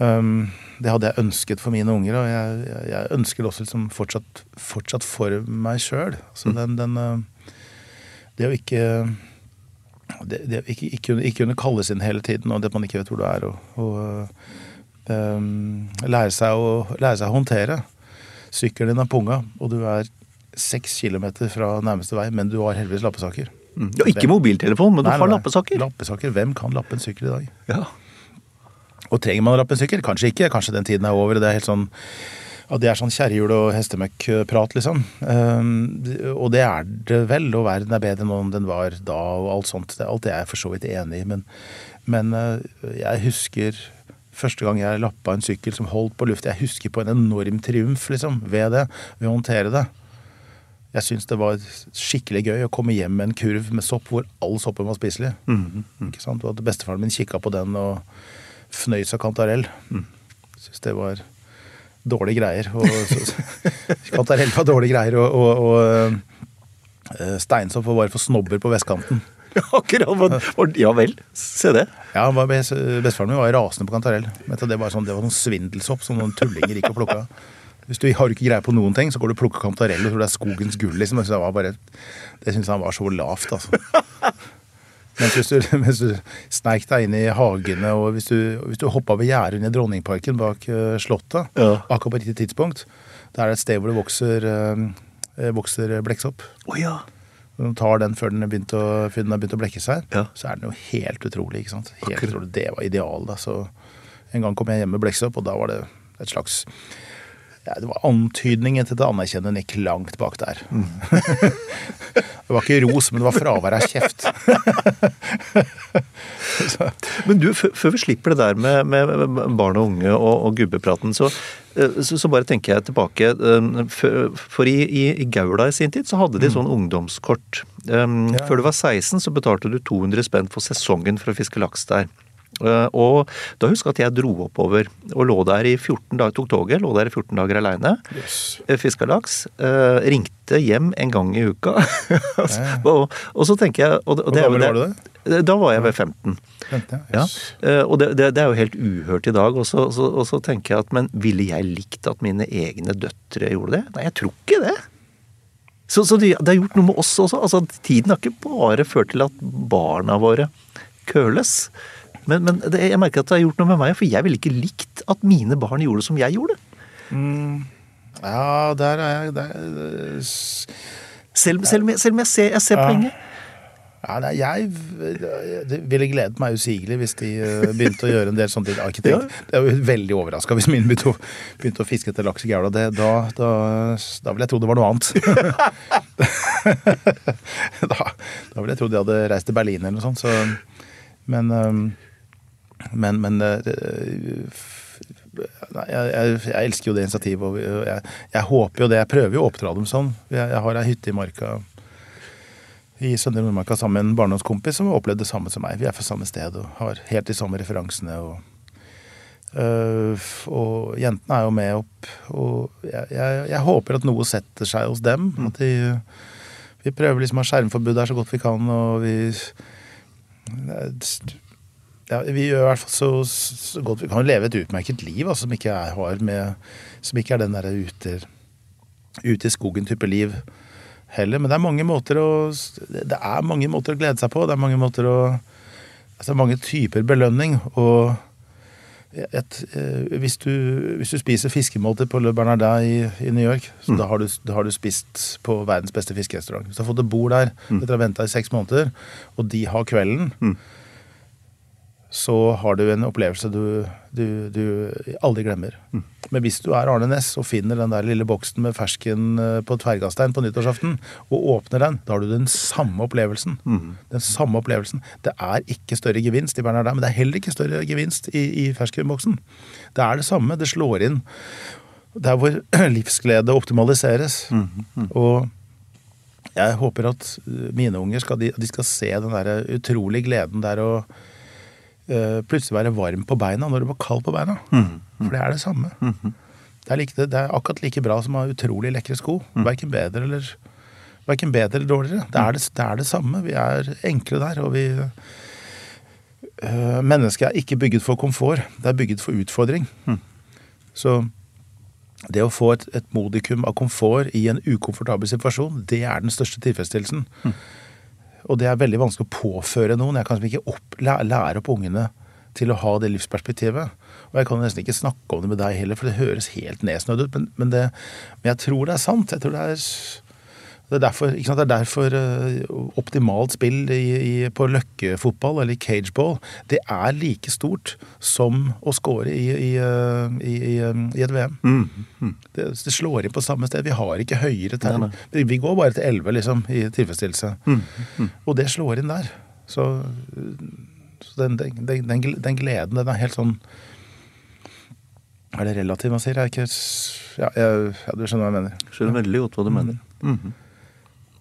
Um, det hadde jeg ønsket for mine unger, og jeg, jeg, jeg ønsker det også liksom fortsatt, fortsatt, for meg sjøl. Altså mm. den, den uh, Det å ikke det, det ikke, ikke, ikke, kunne kalles inn hele tiden, og det man ikke vet hvor du er. Og, og um, lære, seg å, lære, seg å, håndtere. Sykkelen din er punga, og du er seks kilometer fra nærmeste vei, men du har heldigvis lappesaker. Mm. Ja, ikke mobiltelefon, men du nei, har lappesaker. Lappesaker. Hvem kan lappe en sykkel i dag? Ja. Og trenger man å lappe en sykkel? Kanskje ikke. Kanskje den tiden er over. og Det er helt sånn at det er sånn kjerrehjul og hestemøkk-prat, liksom. Um, og det er det vel, og verden er bedre nå enn den var da, og alt sånt. Alt det er jeg for så vidt enig i, men, men uh, jeg husker første gang jeg lappa en sykkel som holdt på luft. Jeg husker på en enorm triumf, liksom, ved det. Ved å håndtere det. Jeg syns det var skikkelig gøy å komme hjem med en kurv med sopp hvor all soppen var spiselig. Mm, mm. Ikke sant? Og at bestefaren min kikka på den og fnøys av kantarell. Mm. Syns det var dårlige greier. Og, Kantarell var dårlige greier, og, og, og uh, steinsopp var bare for snobber på vestkanten. (laughs) Akkurat. Ja vel. Se det. Ja, Bestefaren min var rasende på kantarell. Det var sånn, det var sånn svindelsopp som noen tullinger gikk og plukka. Hvis du har ikke greie på noen ting, så går du og plukker kantarell og tror det er skogens gull. liksom. Det, var bare, det syns han var så lavt, altså. Mens hvis du, (laughs) du sneik deg inn i hagene, og hvis du, hvis du hoppa over gjerdet inn i Dronningparken bak eh, Slottet, Ja. akkurat på riktig tidspunkt, da er det et sted hvor det vokser, eh, vokser blekksopp. Oh, ja. Når du tar den før den har begynt å, begynt å blekke seg, Ja. så er den jo helt utrolig. ikke sant? Helt utrolig. Det var idealet. en gang kom jeg hjem med blekksopp, og da var det et slags Det var antydningen til det anerkjennende gikk langt bak der. Mm. (laughs) det var ikke ros, men det var fravær av kjeft. (laughs) Men du, før vi slipper det der med, med barn og unge og, og gubbepraten, så, eh, så, så bare tenker jeg tilbake. For, For i, i, i Gaula i sin tid så hadde de sånn ungdomskort. Um, Ja. Før du var 16 så betalte du 200 spenn for sesongen for å fiske laks der. Eh, og da husker jeg at jeg dro oppover og lå der i 14 dager, tok toget, lå der i 14 dager aleine. Fiska laks. eh, ringte hjem en gang i uka. (laughs) og, og så tenker jeg og, og det Hvor gammel var det- du Da var jeg ved 15. Vent, ja. Ja, Yes. eh, og det, det, er jo helt uhørt i dag. Og så, så, og så tenker jeg at men ville jeg likt at mine egne døtre gjorde det? Nei, jeg tror ikke det. Så, så det, det har gjort noe med oss også. Altså, tiden har ikke bare ført til at barna våre køles. Men, men det, jeg merker at det har gjort noe med meg, for jeg ville ikke likt at mine barn gjorde som jeg gjorde. Ja, der er jeg der, Selv, selv, om jeg- selv om jeg ser, jeg ser Ja. poenget. ja, nei, Jeg det ville gledet meg usigelig hvis de eh, begynte å gjøre en del sånne ting. Arkitekt. Det er jo veldig overraska hvis mine begynte å, begynte å fiske etter laks i Gaula. Da, da, da ville jeg tro det var noe annet. (laughs) da, da ville jeg tro de hadde reist til Berlin eller noe sånt. Så, men um, men, men eh, nei, jeg, jeg, jeg elsker jo det initiativet. Og jeg, jeg håper jo det. Jeg prøver jo å oppdra dem sånn. Jeg, har ei hytte i marka i Søndre Nordmarka sammen med en barndomskompis som har opplevd det samme som meg. Vi er fra samme sted og har helt de samme referansene. Og, øh, og jentene er jo med opp. Og jeg, håper at noe setter seg hos dem. At de, vi prøver liksom å ha skjermforbud der så godt vi kan, og vi ja, Vi gjør i hvert fall så, så godt vi kan leve et utmerket liv altså, som ikke er, har med, som ikke er den derre ute, ute i skogen-type liv heller. Men det er mange måter å Det er mange måter å glede seg på. Det er mange måter å Altså mange typer belønning. Og et, eh, hvis, du, hvis du spiser fiskemåltid på Le Bernardin i, i New York, så da, har du, da har du spist på verdens beste fiskerestaurant. Hvis du har fått et bord der etter å ha venta i seks måneder, og de har kvelden, så har du en opplevelse du, du, du aldri glemmer. Men hvis du er Arne Næss og finner den der lille boksen med fersken eh, på tverrgassstein på nyttårsaften, og åpner den, da har du den samme opplevelsen. Den samme opplevelsen. Det er ikke større gevinst i Bernardin, men det er heller ikke større gevinst i, i ferskenboksen. Det er det samme. Det slår inn der hvor (clears throat) livsglede optimaliseres. Og jeg håper at mine unger skal, de, de skal se den der utrolig gleden der eh, plutselig være varm på beina når du var kald på beina. For det er det samme. Det, er like, det er akkurat like bra som å ha utrolig lekre sko. Verken bedre eller Verken bedre eller dårligere. Det er det, det er det samme. Vi er enkle der, og vi øh, Mennesket er ikke bygget for komfort, det er bygget for utfordring. Så det å få et, et modikum av komfort i en ukomfortabel situasjon, det er den største tilfredsstillelsen. Og det er veldig vanskelig å påføre noen. Jeg kan liksom ikke opp, lære opp ungene til å ha det livsperspektivet. Og jeg kan nesten ikke snakke om det med deg heller, for det høres helt nedsnødd ut. Men, men, det, men jeg tror det er sant. Jeg tror det er det er derfor? Det er derfor eh, optimalt spill i, i, på løkkefotball eller cageball, det er like stort som å score i, i, eh, i, i, eh, et VM. Det, det slår inn på samme sted. Vi har ikke høyere term. Vi går bare til 11 liksom, i tilfredsstillelse. Og det slår inn der. Så, så den, den, den, den den gleden, den er helt sånn Er det relativt man sier? Jeg er ikke ja, jeg, ja, du skjønner hva jeg mener. Skjønner veldig godt hva du mener. Mhm.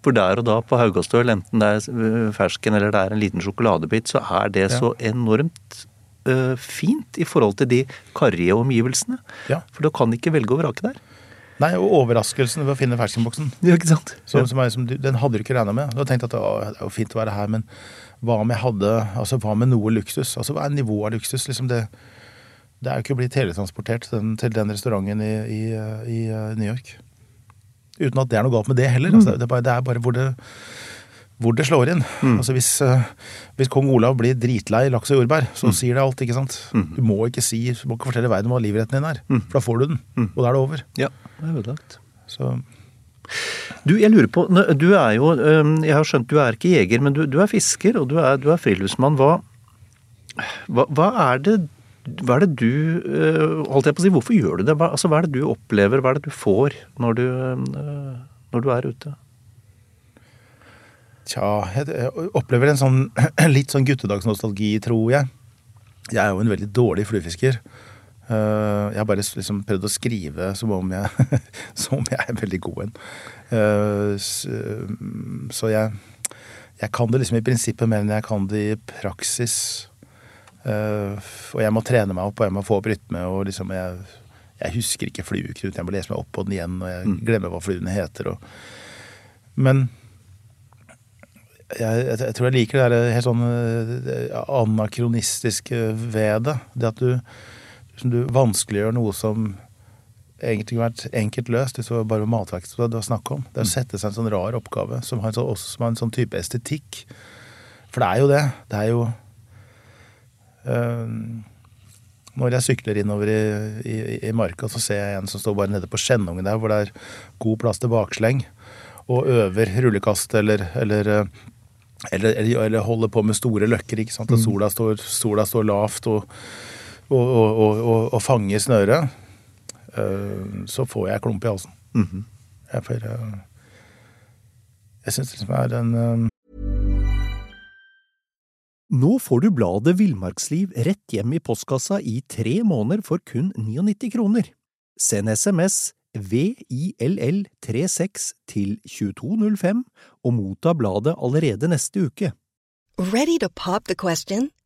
For der og da på Haugastøl, enten det er øh, fersken eller det er en liten sjokoladebit, så er det så enormt øh, fint i forhold til de karrige omgivelsene. Ja. For du kan ikke velge og vrake der. Nei, og overraskelsen ved å finne ferskenboksen. Ja, ikke sant? Som, som er, som, den hadde du ikke regna med. Du har tenkt at det er jo fint å være her, men hva om jeg hadde Altså, hva med noe luksus? Altså, hva er nivået av luksus? Liksom det, det er jo ikke å bli teletransportert til den, til den restauranten i, i, i uh, New York. Uten at det er noe galt med det heller. Altså, det, er bare, det er bare hvor det, hvor det slår inn. Altså hvis, uh, hvis kong Olav blir dritlei laks og jordbær, så sier det alt, ikke sant? Du må ikke si, du må ikke fortelle verden hva livretten din er, for da får du den, og da er det over. Ja, det er ødelagt. Så Du, jeg lurer på, du er jo, jeg har skjønt du er ikke jeger, men du, du er fisker, og du er, du er friluftsmann. Hva, hva, hva er det hva er det du øh, Holdt jeg på å si, hvorfor gjør du det? Hva, altså, hva er det du opplever, hva er det du får når du, øh, når du er ute? Tja, jeg, opplever en sånn (clears throat) litt sånn guttedagsnostalgi, tror jeg. Jeg er jo en veldig dårlig fluefisker. Eh, jeg har bare liksom prøvd å skrive som om jeg, (laughs) som om jeg er veldig god en. Eh, mm, så jeg, jeg kan det liksom i prinsippet mer enn jeg kan det i praksis. Eh, og jeg må trene meg opp, og jeg må få opp rytme. Og liksom jeg, jeg husker ikke flueknut. Jeg må lese meg opp på den igjen, og jeg glemmer hva fluene heter. Og, men jeg, jeg, jeg tror jeg liker det der helt sånn eh, anakronistiske ved det. Det at du, liksom du vanskeliggjør noe som egentlig kunne vært enkelt løst hvis det var bare matverket det var snakk om. Det er å sette seg en sånn rar oppgave som har en sånn, også som har en sånn type estetikk. For det er jo det. Det er jo Når jeg sykler innover i, i, i marka, så ser jeg en som står bare nede på skjennungen der, hvor det er god plass til baksleng og øver rullekast eller, eller, eh, eller, eller, holder på med store løkker, ikke sant? og sola står, sola står lavt og, og, og, og, fanger snøret, eh, så får jeg klump i halsen. Jeg, får, eh, jeg syns liksom det er en eh, Nå får du bladet Villmarksliv rett hjem i postkassa i tre måneder for kun 99 kroner. Send SMS VILL36 til 2205 og motta bladet allerede neste uke. Ready to pop the question?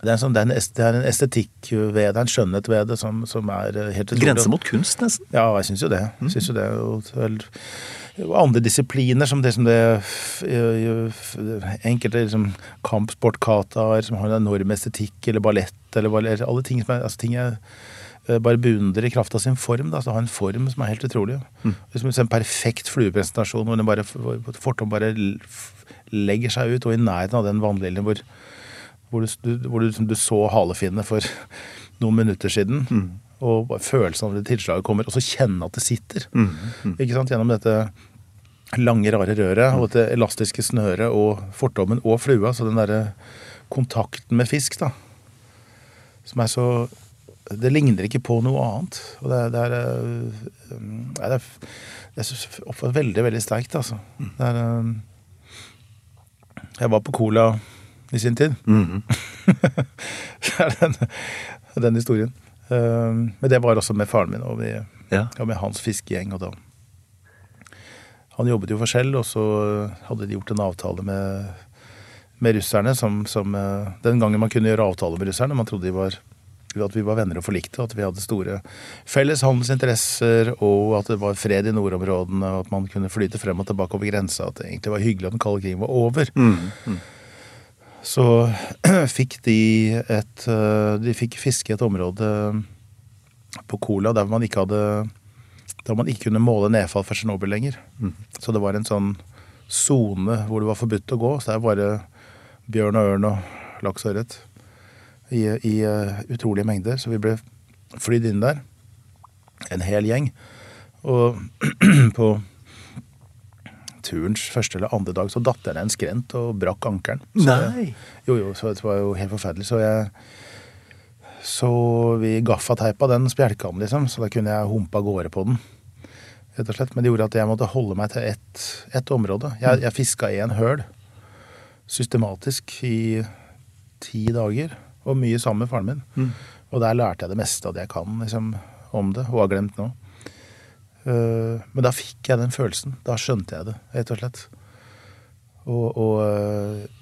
Det er, sånn, det, er en, det er en estetikk ved det, en skjønnhet ved det, som, som er eh, helt utrolig. Grense mot kunst, nesten. Ja, jeg syns jo det. Mm. Synes jo det og, andre disipliner som det som det jo- Enkelte liksom, kampsportkataer som har en enorm estetikk, eller ballett, eller, eller alle ting som er altså, ting jeg eh, bare beundrer i kraft av sin form. Da, altså, ha en form som er helt utrolig. Liksom En perfekt fluepresentasjon hvor den bare, fortom bare legger seg ut, og i nærheten av den vannliljen hvor, hvor, du, hvor du, liksom, du så halefinnene for (laughs) noen minutter siden. Og følelsen av det tilslaget kommer, og så kjenne at det sitter. Ikke sant? Gjennom dette lange, rare røret og dette elastiske snøret og fortommen og flua. Så den derre kontakten med fisk, da. Som er så Det ligner ikke på noe annet. Og det, er- det er øh, Nei, det er, det er så veldig, veldig sterkt, altså. Det er øh, Jeg var på Cola i sin tid. (laughs) Det er den, den historien. Eh, Men det var også med faren min og med, Ja. ja, med hans fiskegjeng. Og da. Han jobbet jo for Shell, og så hadde de gjort en avtale med, med russerne som, som eh, Den gangen man kunne gjøre avtale med russerne. Man trodde de var, at vi var venner og forlikte, at vi hadde store felles handelsinteresser, og at det var fred i nordområdene, og at man kunne flyte frem og tilbake over grensa. At det egentlig var hyggelig at den kalde krigen var over. Så (clears throat) fikk de et eh, De fikk fiske et område på Kola der man ikke hadde Der man ikke kunne måle nedfall fra Tsjernobyl lenger. Så det var en sånn sone hvor det var forbudt å gå. Så det er bare bjørn og ørn og laks og ørret i, i eh, utrolige mengder. Så vi ble flydd inn der, en hel gjeng. Og (clears throat) på turens første eller andre dag så datt jeg ned en skrent og brakk ankelen. Jo, jo, så det var jo helt forferdelig. Så jeg Så vi gaffateipa den spjelkene, liksom, så da kunne jeg humpa av gårde på den. Rett og slett. Men det gjorde at jeg måtte holde meg til ett, ett område. Jeg, jeg fiska i en høl systematisk i ti dager. Og mye sammen med faren min. Mm. Og der lærte jeg det meste av det jeg kan liksom, om det, og har glemt nå. Eh, men da fikk jeg den følelsen. Da skjønte jeg det, rett og slett. Og, og eh,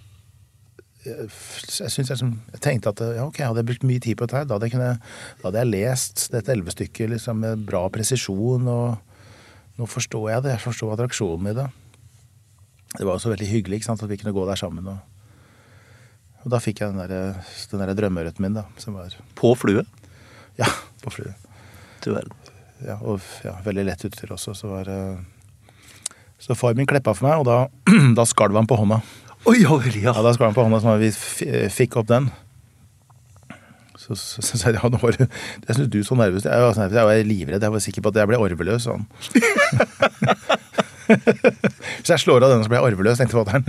jeg, synes jeg, som, jeg tenkte at ja, ok, hadde jeg brukt mye tid på dette, her, da hadde jeg, da hadde jeg lest dette elvestykket liksom, med bra presisjon. Og nå forstår jeg det. Jeg forstår attraksjonen i det. Det var også veldig hyggelig ikke sant, at vi kunne gå der sammen. Og, og da fikk jeg den der, den der drømmeørreten min, da. Som var På flue? Ja, på flue. Du verden. Ja, og ja, veldig lett utstyr også. Så var eh, Så far min kleppa for meg, og da, (clears throat) da skalv han på hånda. Oi, ja vel, ja. Ja, da skalv han på hånda, så vi fikk opp den. Så sa jeg ja, nå var det synes du så nervøs Jeg var, nervøs, jeg var livredd. Jeg var sikker på at jeg ble arveløs. Sånn. (laughs) Hvis jeg slår av denne, så blir jeg arveløs, tenkte fatter'n.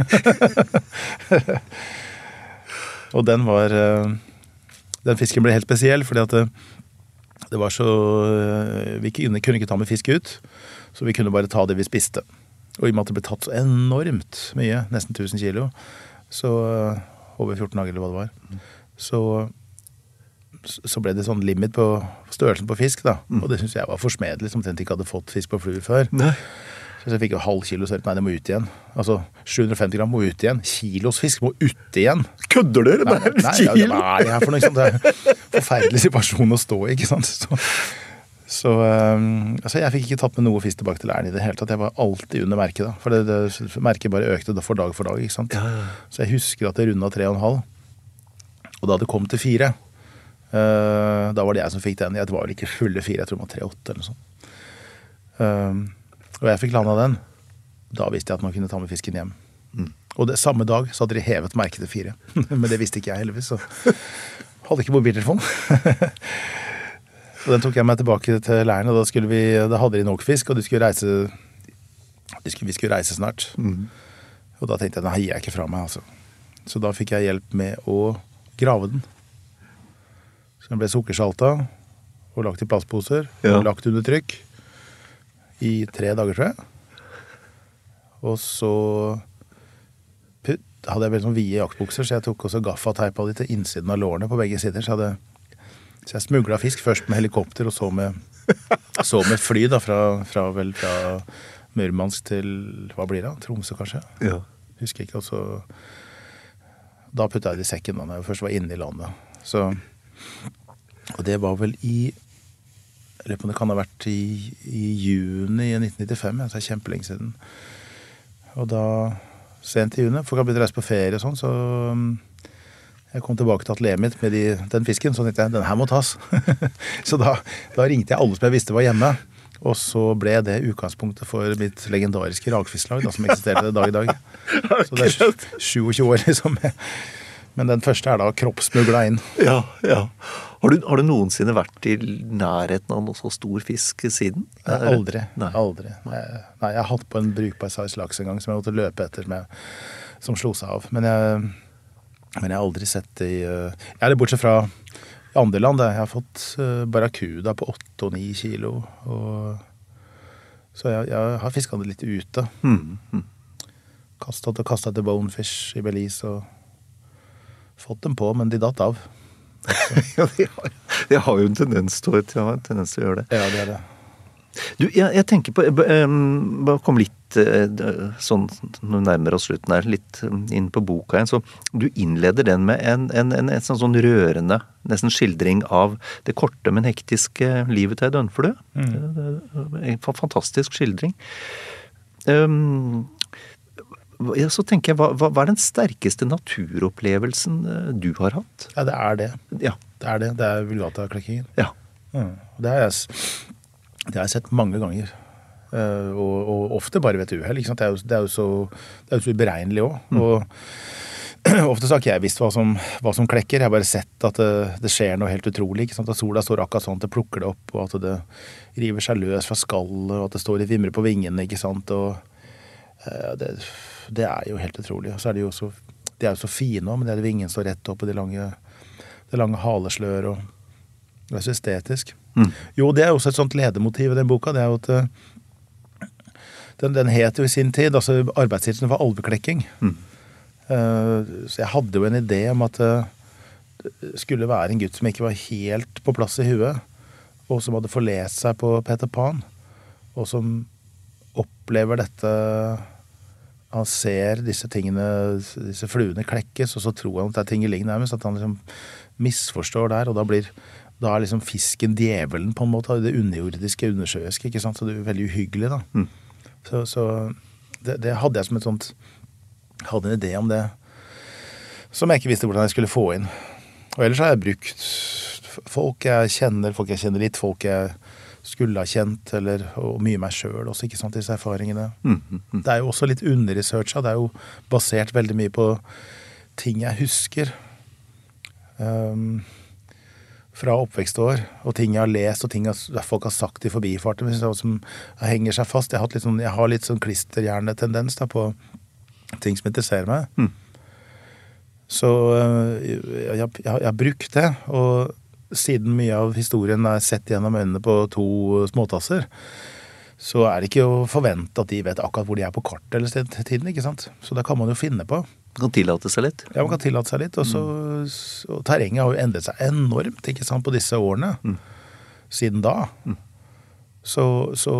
(laughs) og den var eh, Den fisken ble helt spesiell, fordi at det, var så eh, Vi kunne, ikke ta med fisk ut, så vi kunne bare ta det vi spiste. Og i og med at det ble tatt så enormt mye, nesten 1000 kilo, så eh, over 14 dager eller hva det var, så så ble det sånn limit på størrelsen på fisk, da. Og det syns jeg var forsmedelig, som omtrent ikke hadde fått fisk på flue før. Nei. Så jeg fikk jo halv kilo sørp. Nei, det må ut igjen. Altså 750 gram må ut igjen. Kilos fisk må ut igjen. Kødder du? Nei, Det er nei, en kilo! hva er det her for noe? Sant? Det er en forferdelig situasjon å stå i, ikke sant. Så, så um, altså jeg fikk ikke tatt med noe fisk tilbake til leiren i det hele tatt. Jeg var alltid under merket, da. For det, det merket bare økte for dag for dag, ikke sant. Så jeg husker at det runda tre og en halv. Og da det kom til fire, uh, da var det jeg som fikk den. Jeg var vel ikke fulle fire, jeg tror det var tre-åtte eller noe sånt. Um, og jeg fikk landa den. Da visste jeg at man kunne ta med fisken hjem. Og det, samme dag så hadde de hevet merket til fire. (laughs) Men det visste ikke jeg heldigvis, så hadde ikke mobiltelefon. (laughs) så den tok jeg meg tilbake til leiren, og da, vi, da hadde de nok fisk, og skulle reise skulle, vi skulle reise snart. Og da tenkte jeg nei, gir jeg ikke fra meg, altså. Så da fikk jeg hjelp med å grave den. Så den ble sukkersalta og lagt i plastposer Ja. og lagt under trykk i tre dager, tror jeg. Og så putt, hadde jeg veldig sånn vide jaktbukser, så jeg tok også gaffateipa de til innsiden av lårene på begge sider. Så, hadde, så jeg smugla fisk først med helikopter, og så med, så med fly, da, fra, fra, vel fra Murmansk til Hva blir det? Tromsø, kanskje? Ja. Husker ikke. Og så Da putta jeg det i sekken da jeg først var inne i landet. Så Og det var vel i lurer på om det kan ha vært i, i juni 1995. Altså kjempelenge siden. Og da Sent i juni. Folk har begynt å reise på ferie og sånn, så um, jeg kom tilbake til atelieret mitt med de, den fisken, så tenkte jeg den her må tas. (laughs) så da, da ringte jeg alle som jeg visste var hjemme. Og så ble det utgangspunktet for mitt legendariske rakfisklag, da, som eksisterte dag i dag. (laughs) Så det er 27 år, (laughs) liksom. Men den første er da kroppsmugla inn. Ja, ja. Har du, har du noensinne vært i nærheten av noe så stor fisk siden? Nei, aldri. Nei. aldri. Nei, nei, jeg har hatt på en brukbar size laks en gang som jeg måtte løpe etter, med, som slo seg av. Men jeg, men jeg har aldri sett det i uh, Jeg er det bortsett fra andre land. Jeg har fått uh, barracuda på 8 og 9 kilo. Og, så jeg, jeg har fiska det litt ute. Mm, mm. Kasta til bonefish i Belize og fått dem på, men de datt av. (laughs) ja, de har, de har jo en tendens til, å en tendens til å gjøre det. Ja, det er det. Du, jeg, jeg tenker på um, Bare kom litt eh, sånn når vi nærmer oss slutten her, litt inn på boka igjen. Så du innleder den med en, en, en, en sånn, sånn rørende nesten skildring av det korte, men hektiske livet til ei døgnflue. Mm. Fantastisk skildring. Um, ja, så tenker jeg, hva, hva er den sterkeste naturopplevelsen eh, du har hatt? Ja, det er det. Ja. Det er det. Det er vulgataklekkingen. ja. Mm. Det har jeg, det har jeg sett mange ganger. Uh, og, og ofte bare ved et uhell. Det er jo, det er jo så, det er jo så uberegnelig òg. Og (clears throat) ofte så har ikke jeg visst hva som, hva som klekker. Jeg har bare sett at det, det skjer noe helt utrolig. ikke sant? At sola står akkurat sånn at det plukker det opp, og at det river seg løs fra skallet, og at det står og vimrer på vingene. ikke sant? Og uh, det, det er jo helt utrolig. Og så er de jo så, de er jo så fine òg, med det vingen står rett opp, og det lange, det lange halesløret. og Det er så estetisk. Jo, det er også et sånt ledemotiv i den boka. Det er jo at eh, den, den het jo i sin tid altså Arbeidstittelen var alveklekking. Eh, så jeg hadde jo en idé om at eh, det skulle være en gutt som ikke var helt på plass i huet, og som hadde forlest seg på Peter Pan, og som opplever dette Han ser disse tingene, disse fluene klekkes, og så tror han at det er tingeling nærmest. At han liksom misforstår der, og da blir da er liksom fisken djevelen, på en måte. Det underjordiske, undersjøiske. ikke sant? Så det er veldig uhyggelig, da. Så, så det, det hadde jeg som et sånt Hadde en idé om det som jeg ikke visste hvordan jeg skulle få inn. Og ellers har jeg brukt folk jeg kjenner, folk jeg kjenner litt, folk jeg skulle ha kjent, eller, og mye meg sjøl også, ikke sant, disse erfaringene. Det er jo også litt underresearcha. Det er jo basert veldig mye på ting jeg husker. Um, fra oppvekstår, og ting jeg har lest, og ting jeg, folk har sagt i forbifarten som henger seg fast. Jeg har, litt sånn, jeg har litt sånn klisterhjernetendens på ting som interesserer meg. Så jeg, jeg, jeg, har brukt det, og siden mye av historien er sett gjennom øynene på to småtasser, så er det ikke å forvente at de vet akkurat hvor de er på kartet eller sted, tiden, ikke sant. Så det kan man jo finne på. Man kan tillate seg litt? Ja, man kan tillate seg litt. Og, så, og terrenget har jo endret seg enormt ikke sant, på disse årene. Siden da. Så, så,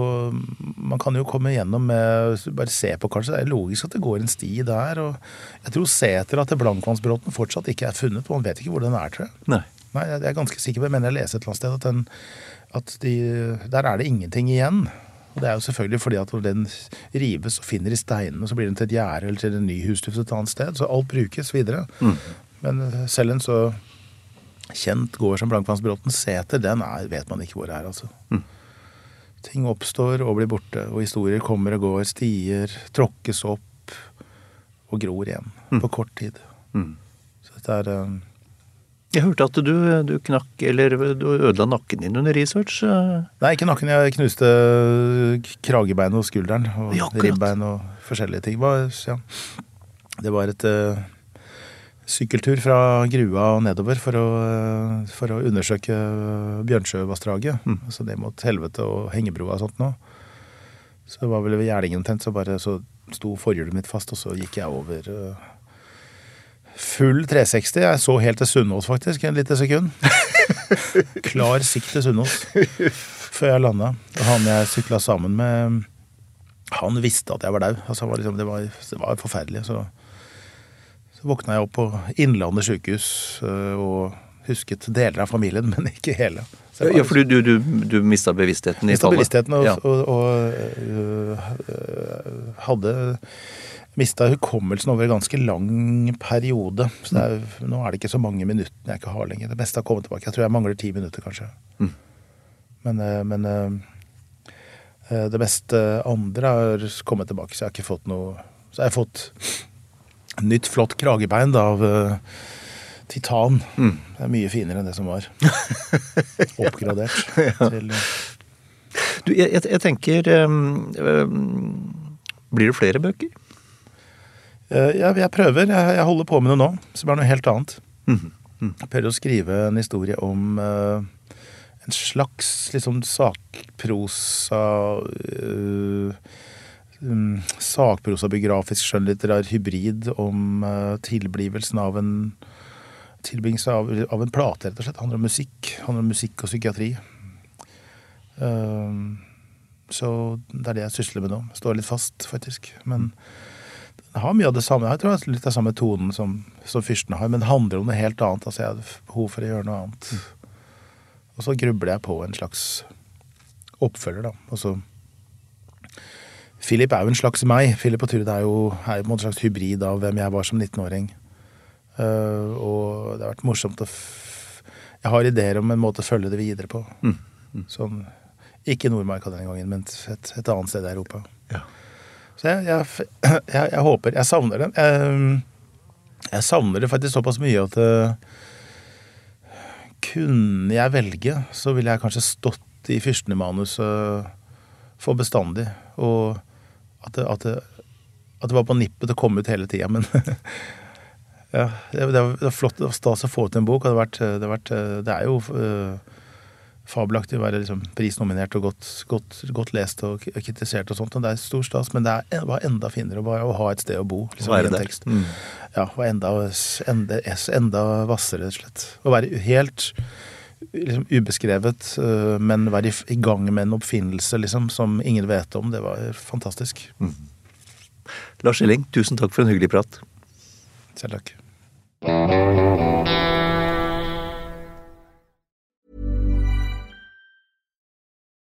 man kan jo komme gjennom med Bare se på kanskje. Det er logisk at det går en sti der. Og jeg tror setera til Blankvannsbråten fortsatt ikke er funnet. Man vet ikke hvor den er, tror jeg. Nei. Nei, jeg er ganske sikker på det, men jeg leser et eller annet sted at, den, at de, der er det ingenting igjen. Og det er jo selvfølgelig fordi at når den rives og finner i steinene, så blir den til et gjerde eller til en ny husdrift et annet sted. Så alt brukes videre. Men selv en så kjent gård som Blankvannsbråten seter, den er, vet man ikke hvor det er, altså. Ting oppstår og blir borte, og historier kommer og går, stier, tråkkes opp og gror igjen på kort tid. Så dette er um, Jeg hørte at du, du knakk, eller du ødela nakken din under research. eh. Nei, ikke nakken. Jeg knuste kragebeinet og skulderen. Og Ja, ribbein og forskjellige ting. Ja. Det var et uh, sykkeltur fra Grua og nedover for å, uh, for å undersøke Bjørnsjøvassdraget. Så det mot helvete og hengebroa og sånt nå. Så det var vel ved Gjerdingen tent, så bare så sto forhjulet mitt fast, og så gikk jeg over eh, full 360. Jeg så helt til Sunnaas, faktisk, en lite sekund. (laughs) Klar sikt til Sunnaas før jeg landa. Han jeg sykla sammen med, han visste at jeg var dau. Altså, det, var liksom, det, det var forferdelig. Så, så våkna jeg opp på Innlandet sykehus øh, og husket deler av familien, men ikke hele. Var- Ja, for du, du, du, du mista bevisstheten i Mista bevisstheten og, Ja. og, og øh, øh, hadde mista hukommelsen over en ganske lang periode. Så er, nå er det ikke så mange minuttene jeg ikke har lenger. Det beste har kommet tilbake. Jeg tror jeg mangler ti minutter, kanskje. Men, øh, men øh, øh, det beste andre har kommet tilbake, så jeg har ikke fått noe Så jeg har fått nytt, flott kragebein da, av titan. Det er mye finere enn det som var. (laughs) Oppgradert til øh, Du, jeg, jeg tenker um, um, Blir det flere bøker? Eh, Jeg, jeg prøver. Jeg, jeg holder på med det nå, som er noe helt annet. Jeg prøver å skrive en historie om uh, en slags liksom sakprosa uh, um, Sakprosabiografisk skjønnlitterær hybrid om uh, tilblivelsen av en Tilbringelse av, av en plate, rett og slett. Handler om musikk. Handler om musikk og psykiatri. Uh, så det er det jeg sysler med nå. Står litt fast, faktisk. Men det har mye av det samme. Jeg tror det er litt av samme tonen som, som fyrsten har, men det handler om noe helt annet. Altså, jeg har behov for å gjøre noe annet. Og så grubler jeg på en slags oppfølger, da. Og så Philip er jo en slags meg. Philip og Turid er jo er jo en slags hybrid av hvem jeg var som 19-åring. Uh, og det har vært morsomt å Jeg har ideer om en måte å følge det videre på. Sånn Ikke Nordmarka denne gangen, men et, et annet sted i Europa. Ja. Så jeg, jeg, (clears throat) jeg, jeg håper Jeg savner den. Jeg, jeg savner det faktisk såpass mye at uh, kunne jeg velge, så ville jeg kanskje stått i fyrstene-manuset for bestandig. Og at det, at, det, at det var på nippet til å komme ut hele tida, men (laughs) ja, det, var, det var flott det var stas å få ut en bok. Det, vært, det, vært, det er jo eh, fabelaktig å være liksom prisnominert og godt, godt, godt, lest og kritisert og sånt. Og det er stor stas, men det er, var enda finere å, ha et sted å bo. Liksom, være der. Mm. Ja, og enda, enda, enda vassere, rett og slett. Å være helt liksom, ubeskrevet, øh, men være i, i, gang med en oppfinnelse liksom, som ingen vet om. Det var fantastisk. Mm. Lars Elling, tusen takk for en hyggelig prat. Selv takk.